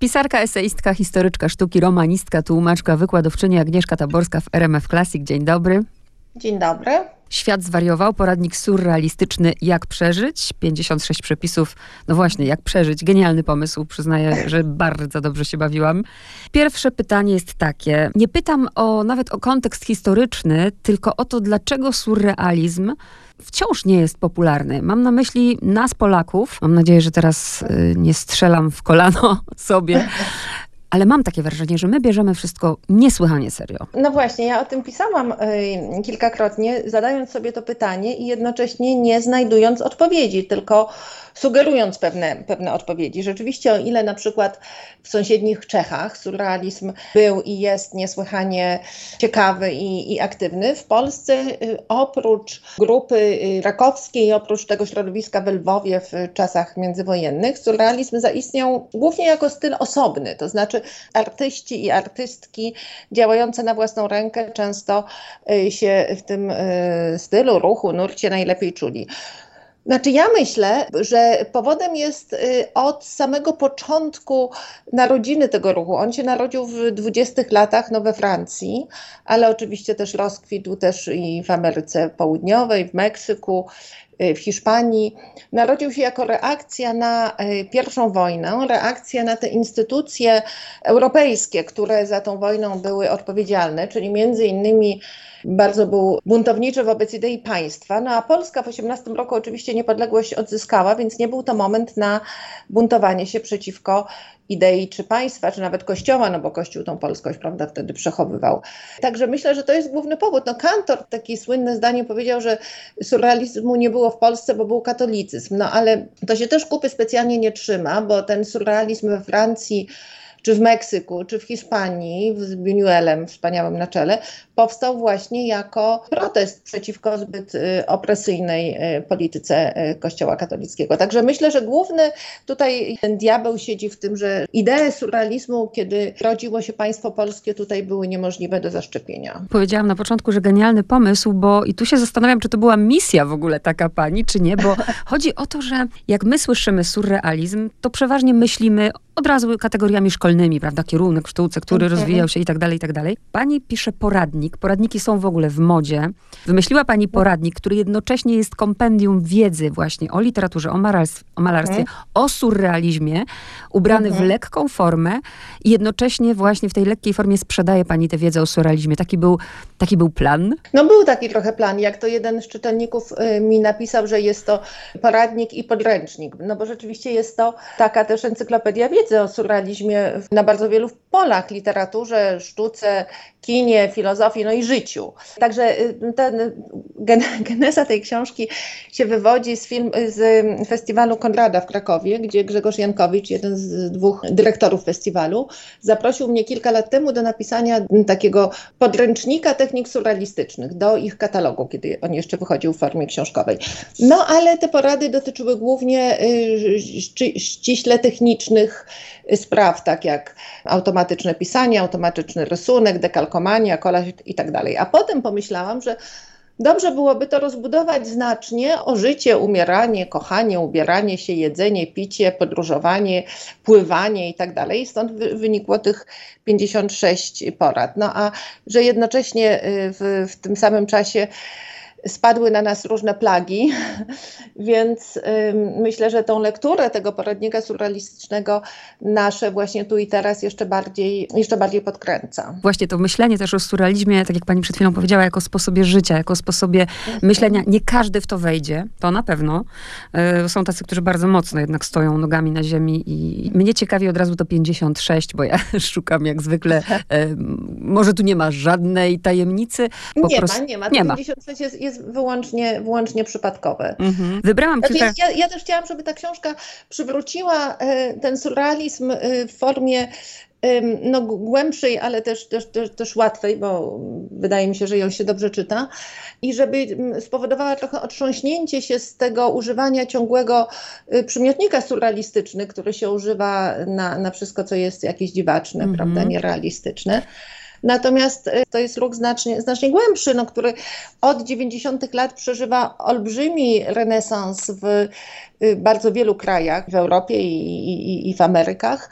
Pisarka, eseistka, historyczka sztuki, romanistka, tłumaczka, wykładowczyni Agnieszka Taborska w RMF Classic. Dzień dobry. Dzień dobry. Świat zwariował, poradnik surrealistyczny Jak przeżyć, 56 przepisów, no właśnie, jak przeżyć, genialny pomysł, przyznaję, że bardzo dobrze się bawiłam. Pierwsze pytanie jest takie, nie pytam o nawet o kontekst historyczny, tylko o to, dlaczego surrealizm wciąż nie jest popularny. Mam na myśli nas, Polaków. Mam nadzieję, że teraz y, nie strzelam w kolano sobie. Ale mam takie wrażenie, że my bierzemy wszystko niesłychanie serio. No właśnie, ja o tym pisałam y, kilkakrotnie, zadając sobie to pytanie i jednocześnie nie znajdując odpowiedzi, tylko sugerując pewne, pewne odpowiedzi. Rzeczywiście, o ile na przykład w sąsiednich Czechach surrealizm był i jest niesłychanie ciekawy i, i aktywny, w Polsce y, oprócz grupy y, rakowskiej, oprócz tego środowiska w Lwowie w czasach międzywojennych, surrealizm zaistniał głównie jako styl osobny, to znaczy artyści i artystki działające na własną rękę często y, się w tym stylu, ruchu, nurcie najlepiej czuli. Znaczy, ja myślę, że powodem jest y, od samego początku narodziny tego ruchu. On się narodził w 20 latach no, we Francji, ale oczywiście też rozkwitł też i w Ameryce Południowej, w Meksyku, w Hiszpanii. Narodził się jako reakcja na y, pierwszą wojnę, reakcja na te instytucje europejskie, które za tą wojną były odpowiedzialne, czyli między innymi bardzo był buntowniczy wobec idei państwa. No a Polska w 18 roku oczywiście niepodległość odzyskała, więc nie był to moment na buntowanie się przeciwko idei czy państwa, czy nawet kościoła, no bo kościół tą polskość, prawda, wtedy przechowywał. Także myślę, że to jest główny powód. No Kantor takie słynne zdanie powiedział, że surrealizmu nie było w Polsce, bo był katolicyzm. No ale to się też kupy specjalnie nie trzyma, bo ten surrealizm we Francji czy w Meksyku, czy w Hiszpanii z Buñuelem wspaniałym na czele, powstał właśnie jako protest przeciwko zbyt y, opresyjnej y, polityce y, Kościoła katolickiego. Także myślę, że główny tutaj ten diabeł siedzi w tym, że idee surrealizmu, kiedy rodziło się państwo polskie, tutaj były niemożliwe do zaszczepienia. Powiedziałam na początku, że genialny pomysł, bo i tu się zastanawiam, czy to była misja w ogóle taka pani, czy nie, bo chodzi o to, że jak my słyszymy surrealizm, to przeważnie myślimy od razu kategoriami szkolnymi, prawda, kierunek w sztuce, który mhm. rozwijał się i tak dalej, i tak dalej. Pani pisze poradnik. Poradniki są w ogóle w modzie. Wymyśliła pani poradnik, który jednocześnie jest kompendium wiedzy właśnie o literaturze, o, malarstwie, o malarstwie mhm. o surrealizmie, ubrany mhm. w lekką formę i jednocześnie właśnie w tej lekkiej formie sprzedaje pani tę wiedzę o surrealizmie. Taki był, taki był plan? No był taki trochę plan. Jak to jeden z czytelników y, mi napisał, że jest to poradnik i podręcznik. No bo rzeczywiście jest to taka też encyklopedia wiedzy wiedzy o surrealizmie na bardzo wielu polach, literaturze, sztuce, kinie, filozofii, no i życiu. Także y, ten, geneza tej książki się wywodzi z, film, z festiwalu Konrada w Krakowie, gdzie Grzegorz Jankowicz, jeden z dwóch dyrektorów festiwalu, zaprosił mnie kilka lat temu do napisania takiego podręcznika technik surrealistycznych do ich katalogu, kiedy on jeszcze wychodził w formie książkowej. No ale te porady dotyczyły głównie y, ściśle technicznych spraw, tak jak automatyczne pisanie, automatyczny rysunek, dekalkomania, kolaż i tak dalej. A potem pomyślałam, że Dobrze byłoby to rozbudować znacznie o życie, umieranie, kochanie, ubieranie się, jedzenie, picie, podróżowanie, pływanie i tak dalej. Stąd wynikło tych 56 porad. No a że jednocześnie y, w, w tym samym czasie spadły na nas różne plagi, więc myślę, że tą lekturę tego poradnika surrealistycznego nasze właśnie tu i teraz jeszcze bardziej, jeszcze bardziej podkręca. Właśnie to myślenie też o surrealizmie, tak jak pani przed chwilą powiedziała, jako sposobie życia, jako sposobie mhm. myślenia. Nie każdy w to wejdzie, to na pewno. E, są tacy, którzy bardzo mocno jednak stoją nogami na ziemi i mnie ciekawi od razu to 56, bo ja szukam jak zwykle. Może tu nie ma żadnej tajemnicy. Po nie prostu, ma, nie ma. Nie 56 jest, jest wyłącznie, wyłącznie przypadkowe. Mhm. Wybrałam znaczy, kilka... ja, ja też chciałam, żeby ta książka przywróciła e, ten surrealizm e, w formie no, głębszej, ale też, też, też, też łatwej, bo wydaje mi się, że ją się dobrze czyta, i żeby spowodowała trochę otrząśnięcie się z tego używania ciągłego y, przymiotnika surrealistyczny, który się używa na, na wszystko, co jest jakieś dziwaczne, mm -hmm. prawda, nierealistyczne. Natomiast y, to jest ruch znacznie, znacznie głębszy, no, który od 90. lat przeżywa olbrzymi renesans w y, bardzo wielu krajach, w Europie i, i, i w Amerykach.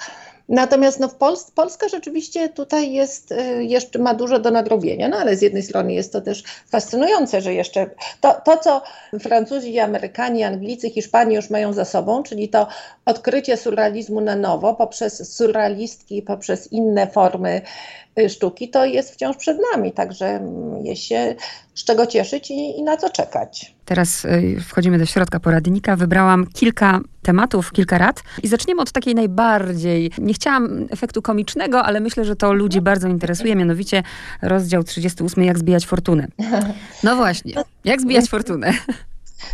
Natomiast no, Pols Polska rzeczywiście tutaj jest, y, jeszcze ma dużo do nadrobienia, no ale z jednej strony jest to też fascynujące, że jeszcze to, to co Francuzi, Amerykanie, Anglicy, Hiszpanie już mają za sobą, czyli to odkrycie surrealizmu na nowo poprzez surrealistki, poprzez inne formy sztuki, to jest wciąż przed nami, także jest się z czego cieszyć i, i na co czekać. Teraz y, wchodzimy do środka poradnika. Wybrałam kilka tematów, kilka rad i zaczniemy od takiej najbardziej, nie chciałam efektu komicznego, ale myślę, że to ludzi bardzo interesuje, mianowicie rozdział 38, jak zbijać fortunę. No właśnie, jak zbijać fortunę?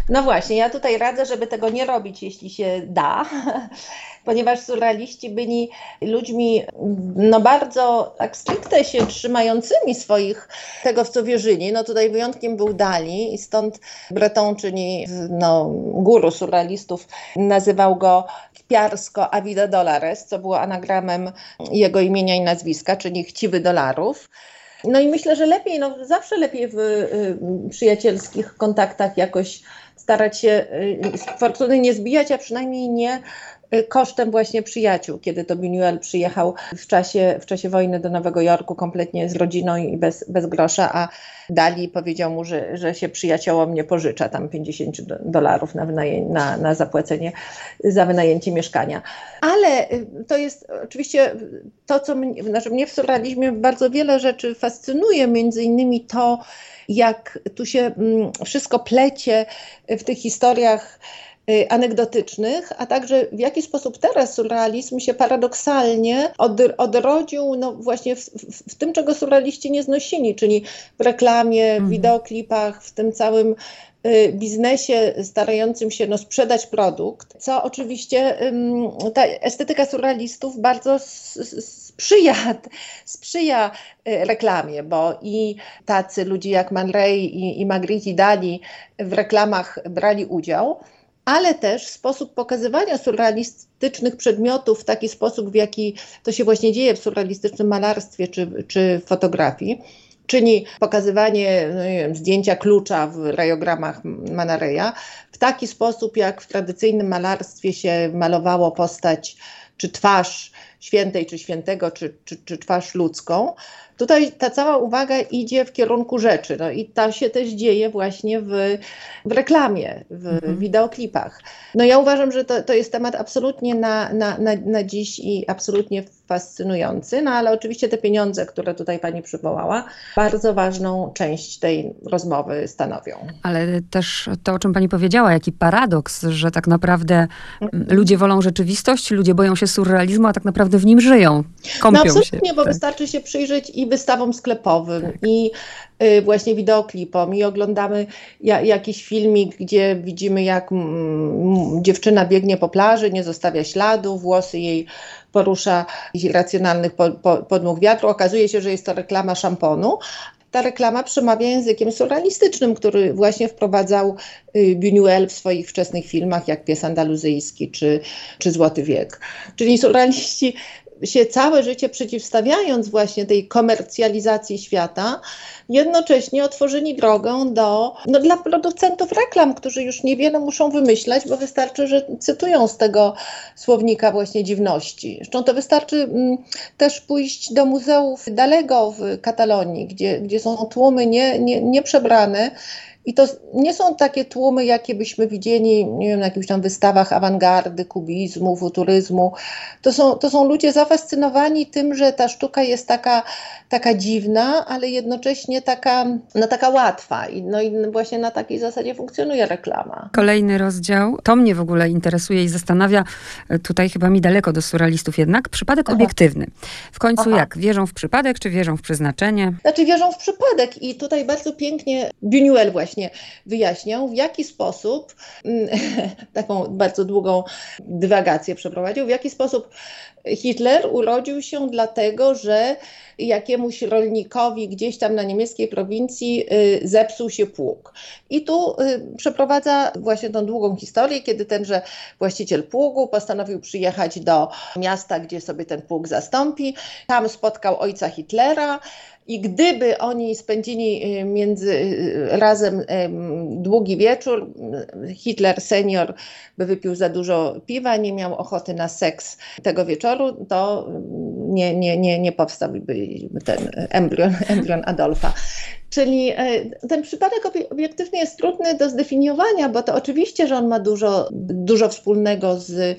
No właśnie, ja tutaj radzę, żeby tego nie robić, jeśli się da, ponieważ surrealiści byli ludźmi no bardzo tak stricte się trzymającymi swoich, tego w co wierzyli. No tutaj wyjątkiem był Dali i stąd Breton, czyli no, guru surrealistów, nazywał go kpiarsko Avida Dolares, co było anagramem jego imienia i nazwiska, czyli chciwy dolarów. No i myślę, że lepiej, no zawsze lepiej w y, przyjacielskich kontaktach jakoś starać się y, fortuny nie zbijać, a przynajmniej nie y, kosztem właśnie przyjaciół, kiedy to Buñuel przyjechał w czasie, w czasie wojny do Nowego Jorku kompletnie z rodziną i bez, bez grosza, a Dali powiedział mu, że, że się przyjaciołom nie pożycza tam 50 dolarów na, na, na zapłacenie za wynajęcie mieszkania. Ale y, to jest oczywiście to, co mnie, znaczy mnie w surrealizmie bardzo wiele rzeczy fascynuje, między innymi to, jak tu się mm, wszystko plecie w tych historiach y, anegdotycznych, a także w jaki sposób teraz surrealizm się paradoksalnie od, odrodził no właśnie w, w, w, tym, czego surrealiści nie znosili, czyli w reklamie, w mhm. wideoklipach, w tym całym y, biznesie starającym się no, sprzedać produkt, co oczywiście ta estetyka surrealistów bardzo sprzyja, sprzyja y, reklamie, bo i tacy ludzie jak Man Ray i, i Magritte Dali w reklamach brali udział, ale też sposób pokazywania surrealistycznych przedmiotów w taki sposób, w jaki to się właśnie dzieje w surrealistycznym malarstwie czy, czy fotografii, czyli pokazywanie no wiem, zdjęcia klucza w rajogramach Manareya w taki sposób, jak w tradycyjnym malarstwie się malowało postać czy twarz świętej czy świętego, czy, czy, czy twarz ludzką. Tutaj ta cała uwaga idzie w kierunku rzeczy. No i to się też dzieje właśnie w, w reklamie, w mhm. wideoklipach. No ja uważam, że to, to jest temat absolutnie na, na, na, na dziś i absolutnie fascynujący, no ale oczywiście te pieniądze, które tutaj pani przywołała, bardzo ważną część tej rozmowy stanowią. Ale też to, o czym pani powiedziała, jaki paradoks, że tak naprawdę mhm. ludzie wolą rzeczywistość, ludzie boją się surrealizmu, a tak naprawdę w nim żyją, kąpią no absolutnie, się. bo tak. wystarczy się przyjrzeć i wystawom sklepowym, tak. i y, właśnie wideoklipom, i oglądamy ja, jakiś filmik, gdzie widzimy, jak mm, dziewczyna biegnie po plaży, nie zostawia śladu, włosy jej porusza racjonalnych po, po, podmuch wiatru. Okazuje się, że jest to reklama szamponu, ta reklama przemawia językiem surrealistycznym, który właśnie wprowadzał y, Buñuel w swoich wczesnych filmach, jak Pies Andaluzyjski czy, czy Złoty Wiek. Czyli surrealiści się całe życie przeciwstawiając właśnie tej komercjalizacji świata, jednocześnie otworzyli drogę do, no, dla producentów reklam, którzy już niewiele muszą wymyślać, bo wystarczy, że cytują z tego słownika właśnie dziwności. Zresztą to wystarczy m, mm, też pójść do muzeów Dalego w Katalonii, gdzie, gdzie są tłumy nie, nie, nieprzebrane, i to nie są takie tłumy, jakie byśmy widzieli nie wiem, na jakichś tam wystawach awangardy, kubizmu, futuryzmu. To są, to są ludzie zafascynowani tym, że ta sztuka jest taka, taka dziwna, ale jednocześnie taka, no, taka łatwa. I, no i właśnie na takiej zasadzie funkcjonuje reklama. Kolejny rozdział. To mnie w ogóle interesuje i zastanawia. Tutaj chyba mi daleko do surrealistów jednak. Przypadek Aha. obiektywny. W końcu Aha. jak? Wierzą w przypadek, czy wierzą w przeznaczenie? Znaczy wierzą w przypadek i tutaj bardzo pięknie Buñuel właśnie właśnie wyjaśniał, w jaki sposób, mm, taką bardzo długą dywagację przeprowadził, w jaki sposób Hitler urodził się dlatego, że jakiemuś rolnikowi gdzieś tam na niemieckiej prowincji y, zepsuł się pług. I tu y, przeprowadza właśnie tą długą historię, kiedy tenże właściciel pługu postanowił przyjechać do miasta, gdzie sobie ten pług zastąpi. Tam spotkał ojca Hitlera. I gdyby oni spędzili y, między, y, razem długi wieczór, Hitler senior by wypił za dużo piwa, nie miał ochoty na seks tego wieczoru, to nie, nie, nie, nie powstałby ten embrion, embrion Adolfa. Czyli e, ten przypadek obiektywny jest trudny do zdefiniowania, bo to oczywiście, że on ma dużo, dużo wspólnego z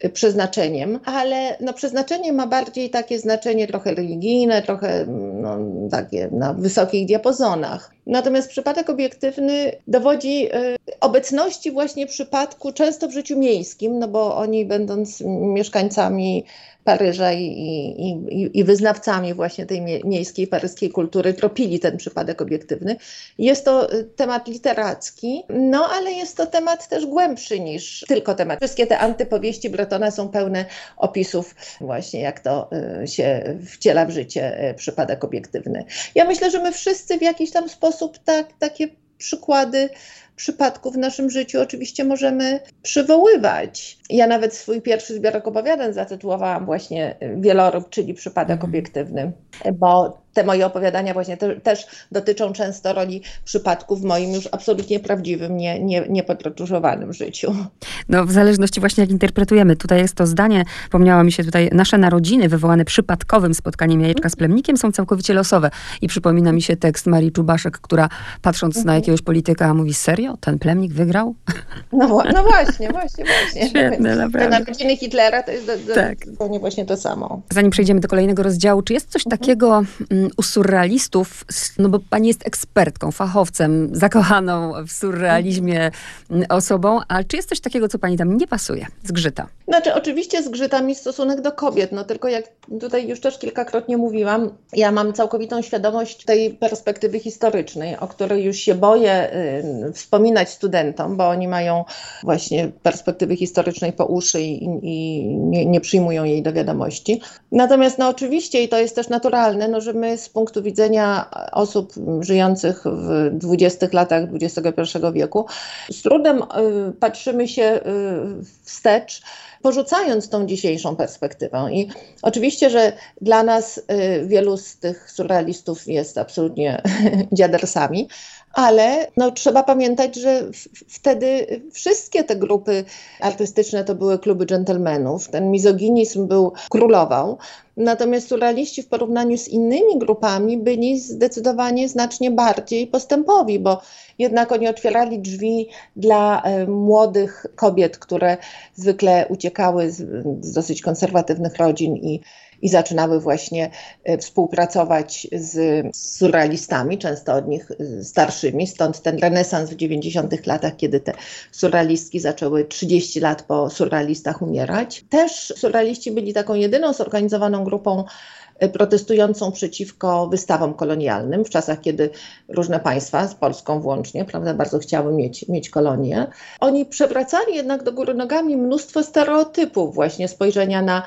e, przeznaczeniem, ale no, przeznaczenie ma bardziej takie znaczenie trochę religijne, trochę no, takie na wysokich diapazonach. Natomiast przypadek obiektywny dowodzi e, obecności właśnie przypadku często w życiu miejskim, no bo oni będąc mieszkańcami Paryża i, i, i, wyznawcami właśnie tej miejskiej paryskiej kultury tropili ten przypadek obiektywny. Jest to y, temat literacki, no ale jest to temat też głębszy niż tylko temat. Wszystkie te antypowieści Bretona są pełne opisów właśnie jak to y, się wciela w życie y, przypadek obiektywny. Ja myślę, że my wszyscy w jakiś tam sposób tak, takie przykłady przypadków w naszym życiu oczywiście możemy przywoływać. Ja nawet swój pierwszy zbiorek opowiadań zatytułowałam właśnie Wielorób, czyli przypadek mhm. obiektywny, bo te moje opowiadania właśnie te, też dotyczą często roli przypadków w moim już absolutnie prawdziwym, nie, nie, niepodróżowanym życiu. No w zależności właśnie jak interpretujemy. Tutaj jest to zdanie, wspomniała mi się tutaj, nasze narodziny wywołane przypadkowym spotkaniem jajeczka z plemnikiem są całkowicie losowe. I przypomina mi się tekst Marii Czubaszek, która patrząc mhm. na jakiegoś polityka mówi, serio? Ten plemnik wygrał? No, no właśnie, właśnie, właśnie. Świetne, naprawdę. Te narodziny Hitlera to jest do, do, tak. właśnie to samo. Zanim przejdziemy do kolejnego rozdziału, czy jest coś mhm. takiego u surrealistów, no bo pani jest ekspertką, fachowcem, zakochaną w surrealizmie osobą, ale czy jest coś takiego, co pani tam nie pasuje? Zgrzyta. Znaczy, oczywiście zgrzyta mi stosunek do kobiet, no tylko jak tutaj już też kilkakrotnie mówiłam, ja mam całkowitą świadomość tej perspektywy historycznej, o której już się boję y, wspominać studentom, bo oni mają właśnie perspektywy historycznej po uszy i, i nie, nie, przyjmują jej do wiadomości. Natomiast no oczywiście, i to jest też naturalne, no, że my z punktu widzenia osób żyjących w dwudziestych latach XXI wieku z trudem y, patrzymy się y, wstecz, porzucając tą dzisiejszą perspektywę. I oczywiście, że dla nas y, wielu z tych surrealistów jest absolutnie dziadersami, ale no, trzeba pamiętać, że wtedy wszystkie te grupy artystyczne to były kluby dżentelmenów. Ten mizoginizm był, królował. Natomiast surrealiści w porównaniu z innymi grupami byli zdecydowanie znacznie bardziej postępowi, bo jednak oni otwierali drzwi dla e, młodych kobiet, które zwykle uciekały z, z dosyć konserwatywnych rodzin i i zaczynały właśnie e, współpracować z surrealistami, często od nich e, starszymi. Stąd ten renesans w 90 latach, kiedy te surrealistki zaczęły 30 lat po surrealistach umierać. Też surrealiści byli taką jedyną zorganizowaną grupą e, protestującą przeciwko wystawom kolonialnym w czasach, kiedy różne państwa, z Polską włącznie, prawda, bardzo chciały mieć, mieć kolonie. Oni przewracali jednak do góry nogami mnóstwo stereotypów właśnie spojrzenia na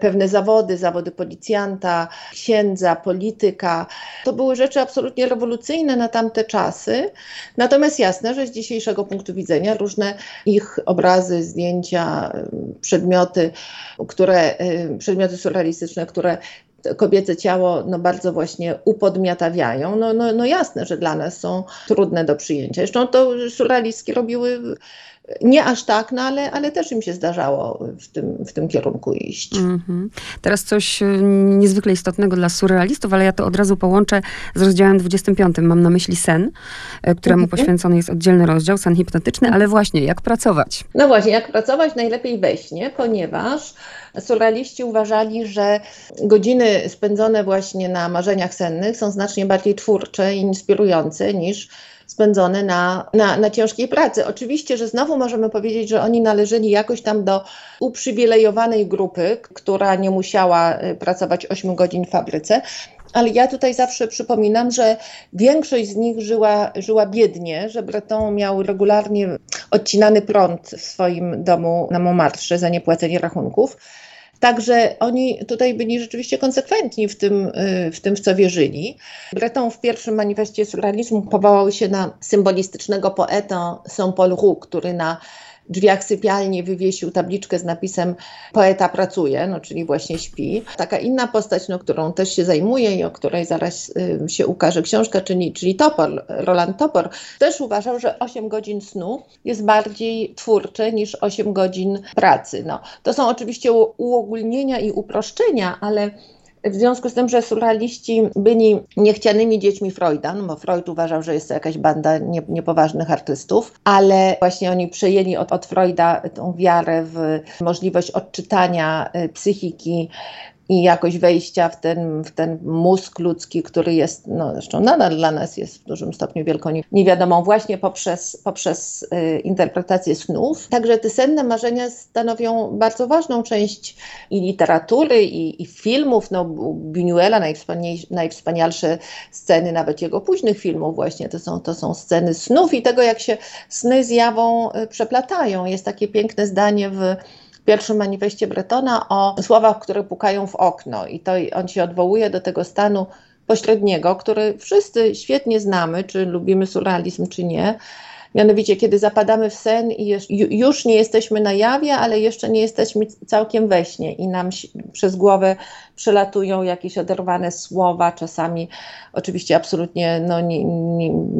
pewne zawody, zawody policjanta, księdza, polityka. To były rzeczy absolutnie rewolucyjne na tamte czasy. Natomiast jasne, że z dzisiejszego punktu widzenia różne ich obrazy, zdjęcia, e, przedmioty, które, e, przedmioty surrealistyczne, które kobiece ciało no, bardzo właśnie upodmiatawiają, no, no, no jasne, że dla nas są trudne do przyjęcia. Zresztą to surrealistki robiły nie aż tak, no ale, ale też im się zdarzało w tym, w tym kierunku iść. Mm -hmm. Teraz coś y, niezwykle istotnego dla surrealistów, ale ja to od razu połączę z rozdziałem 25. Mam na myśli sen, y, któremu mm -hmm. poświęcony jest oddzielny rozdział, sen hipnotyczny, ale właśnie jak pracować? No właśnie, jak pracować najlepiej we śnie, ponieważ surrealiści uważali, że godziny spędzone właśnie na marzeniach sennych są znacznie bardziej twórcze i inspirujące niż spędzone na, na, na ciężkiej pracy. Oczywiście, że znowu możemy powiedzieć, że oni należeli jakoś tam do uprzywilejowanej grupy, która nie musiała y, pracować 8 godzin w fabryce, ale ja tutaj zawsze przypominam, że większość z nich żyła, żyła biednie, że Breton miał regularnie odcinany prąd w swoim domu na Montmartre za niepłacenie rachunków. Także oni tutaj byli rzeczywiście konsekwentni w tym, y, w tym, w co wierzyli. Breton w pierwszym manifestie surrealizmu powołał się na symbolistycznego poetę Saint-Paul Roux, który na drzwiach sypialni wywiesił tabliczkę z napisem poeta pracuje, no czyli właśnie śpi. Taka inna postać, no, którą też się zajmuje i o której zaraz y, się ukaże książka, czyli, czyli Topor, Roland Topor, też uważał, że 8 godzin snu jest bardziej twórcze niż 8 godzin pracy. No, to są oczywiście uogólnienia i uproszczenia, ale w związku z tym, że surrealiści byli niechcianymi dziećmi Freuda, no bo Freud uważał, że jest to jakaś banda nie, niepoważnych artystów, ale właśnie oni przejęli od, od Freuda tą wiarę w możliwość odczytania y, psychiki i jakość wejścia w ten, w ten mózg ludzki, który jest, no zresztą nadal dla nas jest w dużym stopniu wielką niewiadomą, właśnie poprzez, poprzez y, interpretację snów. Także te senne marzenia stanowią bardzo ważną część i literatury, i, i filmów. No, Buñuela, najwspanialsze sceny nawet jego późnych filmów właśnie, to są, to są sceny snów i tego, jak się sny z jawą y, przeplatają. Jest takie piękne zdanie w pierwszym manifestie Bretona o słowach, które pukają w okno. I to on się odwołuje do tego stanu pośredniego, który wszyscy świetnie znamy, czy lubimy surrealizm, czy nie. Mianowicie, kiedy zapadamy w sen i już nie jesteśmy na jawie, ale jeszcze nie jesteśmy całkiem we śnie i nam przez głowę przelatują jakieś oderwane słowa, czasami oczywiście absolutnie no,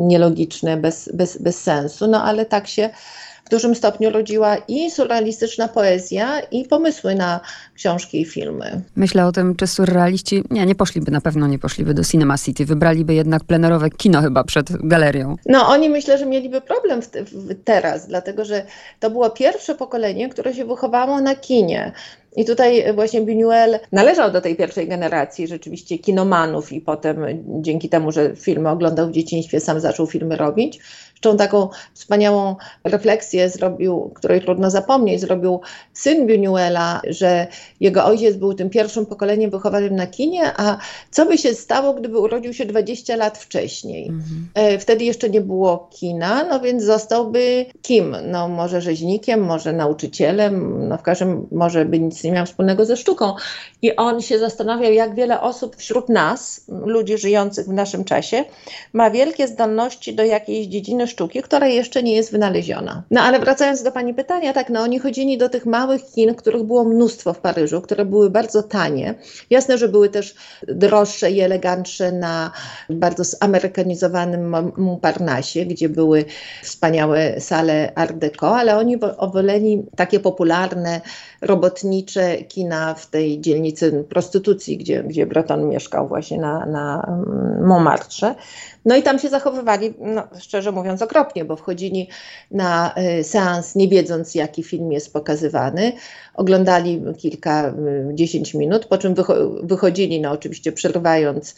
nielogiczne, bez, bez, bez sensu, no ale tak się w dużym stopniu rodziła i surrealistyczna poezja, i pomysły na książki i filmy. Myślę o tym, czy surrealiści, nie, nie poszliby, na pewno nie poszliby do Cinema City, wybraliby jednak plenerowe kino chyba przed galerią. No oni myślę, że mieliby problem w, w, teraz, dlatego że to było pierwsze pokolenie, które się wychowało na kinie. I tutaj właśnie Buñuel należał do tej pierwszej generacji rzeczywiście kinomanów i potem dzięki temu, że filmy oglądał w dzieciństwie, sam zaczął filmy robić. Zresztą taką wspaniałą refleksję zrobił, której trudno zapomnieć, zrobił syn Buñuela, że jego ojciec był tym pierwszym pokoleniem wychowanym na kinie, a co by się stało, gdyby urodził się 20 lat wcześniej? Mhm. Wtedy jeszcze nie było kina, no więc zostałby kim? No może rzeźnikiem, może nauczycielem, no w każdym może by nic nie miał wspólnego ze sztuką. I on się zastanawiał, jak wiele osób wśród nas, ludzi żyjących w naszym czasie, ma wielkie zdolności do jakiejś dziedziny sztuki, która jeszcze nie jest wynaleziona. No ale wracając do Pani pytania, tak, no oni chodzili do tych małych kin, których było mnóstwo w Paryżu, które były bardzo tanie. Jasne, że były też droższe i elegantsze na bardzo zamerykanizowanym Montparnasse, gdzie były wspaniałe sale Art Deco, ale oni woleli takie popularne, robotnicze kina w tej dzielnicy prostytucji, gdzie, gdzie Breton mieszkał właśnie na, na mm, Montmartre. No i tam się zachowywali, no, szczerze mówiąc, okropnie, bo wchodzili na y, seans nie wiedząc, jaki film jest pokazywany. Oglądali kilka, y, dziesięć minut, po czym wychodzili, no oczywiście przerywając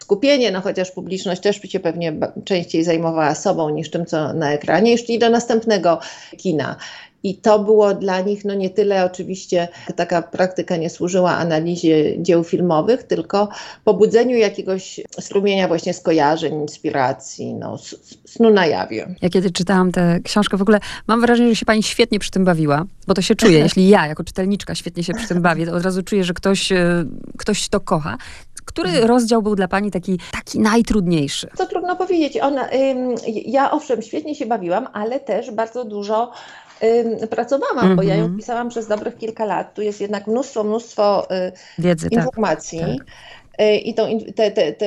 skupienie, no chociaż publiczność też się pewnie częściej zajmowała sobą niż tym, co na ekranie, i do następnego kina. I to było dla nich no nie tyle oczywiście taka praktyka nie służyła analizie dzieł filmowych, tylko pobudzeniu jakiegoś strumienia właśnie skojarzeń, inspiracji, no, snu na jawie. Ja kiedy czytałam tę książkę, w ogóle mam wrażenie, że się pani świetnie przy tym bawiła, bo to się czuje. Jeśli ja jako czytelniczka świetnie się przy tym bawię, to od razu czuję, że ktoś, e, ktoś to kocha. Który mhm. rozdział był dla pani taki, taki najtrudniejszy? To trudno powiedzieć. Ona, ym, ja owszem, świetnie się bawiłam, ale też bardzo dużo pracowałam, mm -hmm. bo ja ją mhm. pisałam przez dobrych kilka lat. Tu jest jednak mnóstwo, mnóstwo y, Wiedzy, tak. informacji. Tak, tak. I tą, te, te, te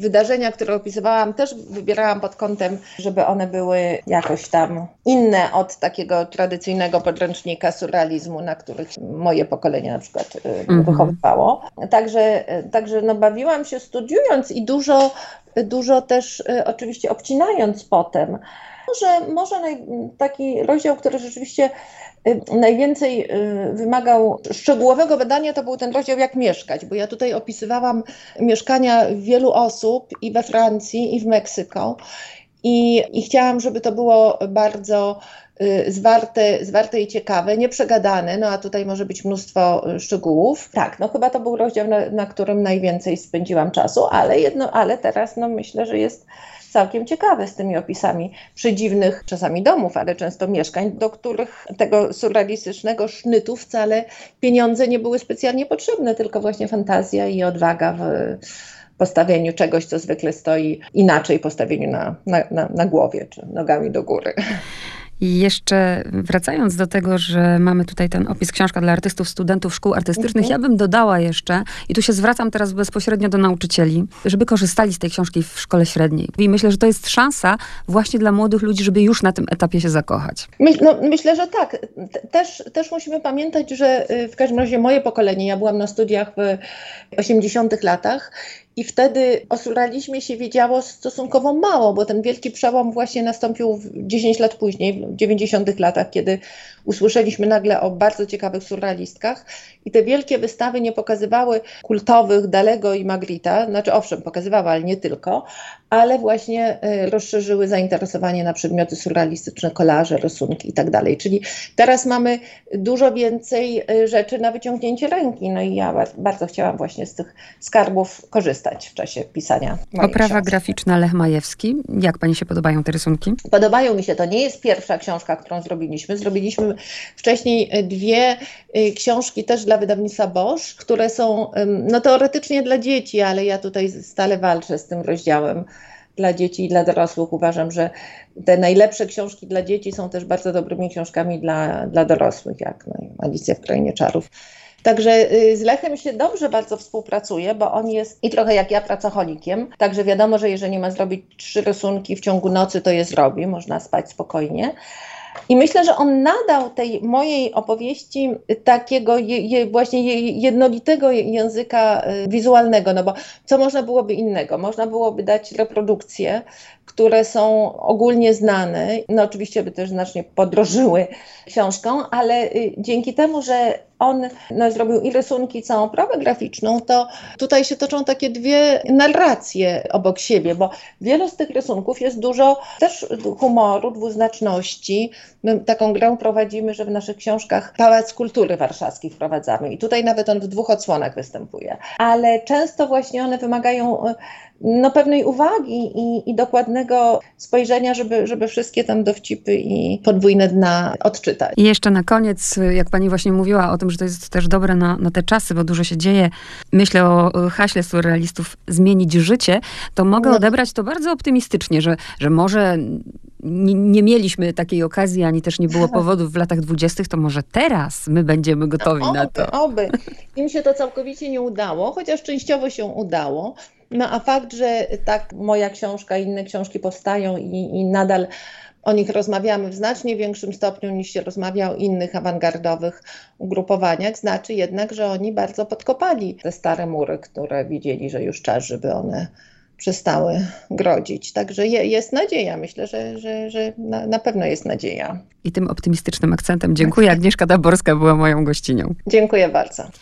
wydarzenia, które opisywałam, też wybierałam pod kątem, żeby one były jakoś tam inne od takiego tradycyjnego podręcznika surrealizmu, na których moje pokolenie na przykład mm -hmm. wychowywało. Także, także no, bawiłam się studiując i dużo, dużo też oczywiście obcinając potem. Może, może naj, taki rozdział, który rzeczywiście y, najwięcej y, wymagał szczegółowego badania, to był ten rozdział Jak mieszkać, bo ja tutaj opisywałam mieszkania wielu osób i we Francji, i w Meksyku. I, I chciałam, żeby to było bardzo y, zwarte, zwarte i ciekawe, nieprzegadane, no a tutaj może być mnóstwo szczegółów. Tak, no chyba to był rozdział, na, na którym najwięcej spędziłam czasu, ale jedno, ale teraz no myślę, że jest całkiem ciekawe z tymi opisami przedziwnych czasami domów, ale często mieszkań, do których tego surrealistycznego sznytu wcale pieniądze nie były specjalnie potrzebne, tylko właśnie fantazja i odwaga w postawieniu czegoś, co zwykle stoi inaczej, postawieniu na, na, na, na głowie czy nogami do góry. I jeszcze wracając do tego, że mamy tutaj ten opis książka dla artystów, studentów szkół artystycznych, mhm. ja bym dodała jeszcze, i tu się zwracam teraz bezpośrednio do nauczycieli, żeby korzystali z tej książki w szkole średniej. I myślę, że to jest szansa właśnie dla młodych ludzi, żeby już na tym etapie się zakochać. Myśl, no, myślę, że tak. Też, też musimy pamiętać, że y, w każdym razie moje pokolenie, ja byłam na studiach w 80 latach i wtedy o surrealizmie się wiedziało stosunkowo mało, bo ten wielki przełom właśnie nastąpił 10 lat później, w 90 latach, kiedy usłyszeliśmy nagle o bardzo ciekawych surrealistkach i te wielkie wystawy nie pokazywały kultowych Dalego i Magrita, znaczy owszem, pokazywały, ale nie tylko, ale właśnie e, rozszerzyły zainteresowanie na przedmioty surrealistyczne, kolaże, rysunki i tak dalej. Czyli teraz mamy dużo więcej e, rzeczy na wyciągnięcie ręki. No i ja bardzo chciałam właśnie z tych skarbów korzystać w czasie pisania. Oprawa książki. graficzna Lech Majewski. Jak pani się podobają te rysunki? Podobają mi się. To nie jest pierwsza książka, którą zrobiliśmy. Zrobiliśmy wcześniej dwie książki też dla wydawnictwa Bosch, które są no, teoretycznie dla dzieci, ale ja tutaj stale walczę z tym rozdziałem dla dzieci i dla dorosłych. Uważam, że te najlepsze książki dla dzieci są też bardzo dobrymi książkami dla, dla dorosłych, jak no, Alicja w Krainie Czarów. Także y, z Lechem się dobrze bardzo współpracuje, bo on jest i trochę jak ja pracocholikiem. Także wiadomo, że jeżeli ma zrobić trzy rysunki w ciągu nocy, to je zrobi, można spać spokojnie. I myślę, że on nadał tej mojej opowieści takiego je, je, właśnie jednolitego języka y, wizualnego, no bo co można byłoby innego? Można byłoby dać reprodukcje, które są ogólnie znane, no oczywiście by też znacznie podrożyły książką, ale y, dzięki temu, że on no, zrobił i rysunki, całą prawę graficzną, to tutaj się toczą takie dwie narracje obok siebie, bo wielu z tych rysunków jest dużo też humoru, dwuznaczności. My taką grę prowadzimy, że w naszych książkach Pałac Kultury Warszawski wprowadzamy i tutaj nawet on w dwóch odsłonach występuje. Ale często właśnie one wymagają no, pewnej uwagi i, i dokładnego spojrzenia, żeby, żeby wszystkie tam dowcipy i podwójne dna odczytać. I jeszcze na koniec, jak pani właśnie mówiła o tym, że to jest też dobre na, na te czasy, bo dużo się dzieje. Myślę o haśle surrealistów zmienić życie, to mogę no. odebrać to bardzo optymistycznie, że, że może nie, nie, mieliśmy takiej okazji, ani też nie było powodów w latach dwudziestych, to może teraz my będziemy gotowi oby, na to. Oby. Im się to całkowicie nie udało, chociaż częściowo się udało. No a fakt, że tak moja książka i inne książki powstają i, i nadal o nich rozmawiamy w znacznie większym stopniu niż się rozmawia o innych awangardowych ugrupowaniach, znaczy jednak, że oni bardzo podkopali te stare mury, które widzieli, że już czas, żeby one przestały grodzić. Także je, jest nadzieja. Myślę, że, że, że na, na, pewno jest nadzieja. I tym optymistycznym akcentem dziękuję. Agnieszka Daborska była moją gościnią. Dziękuję bardzo.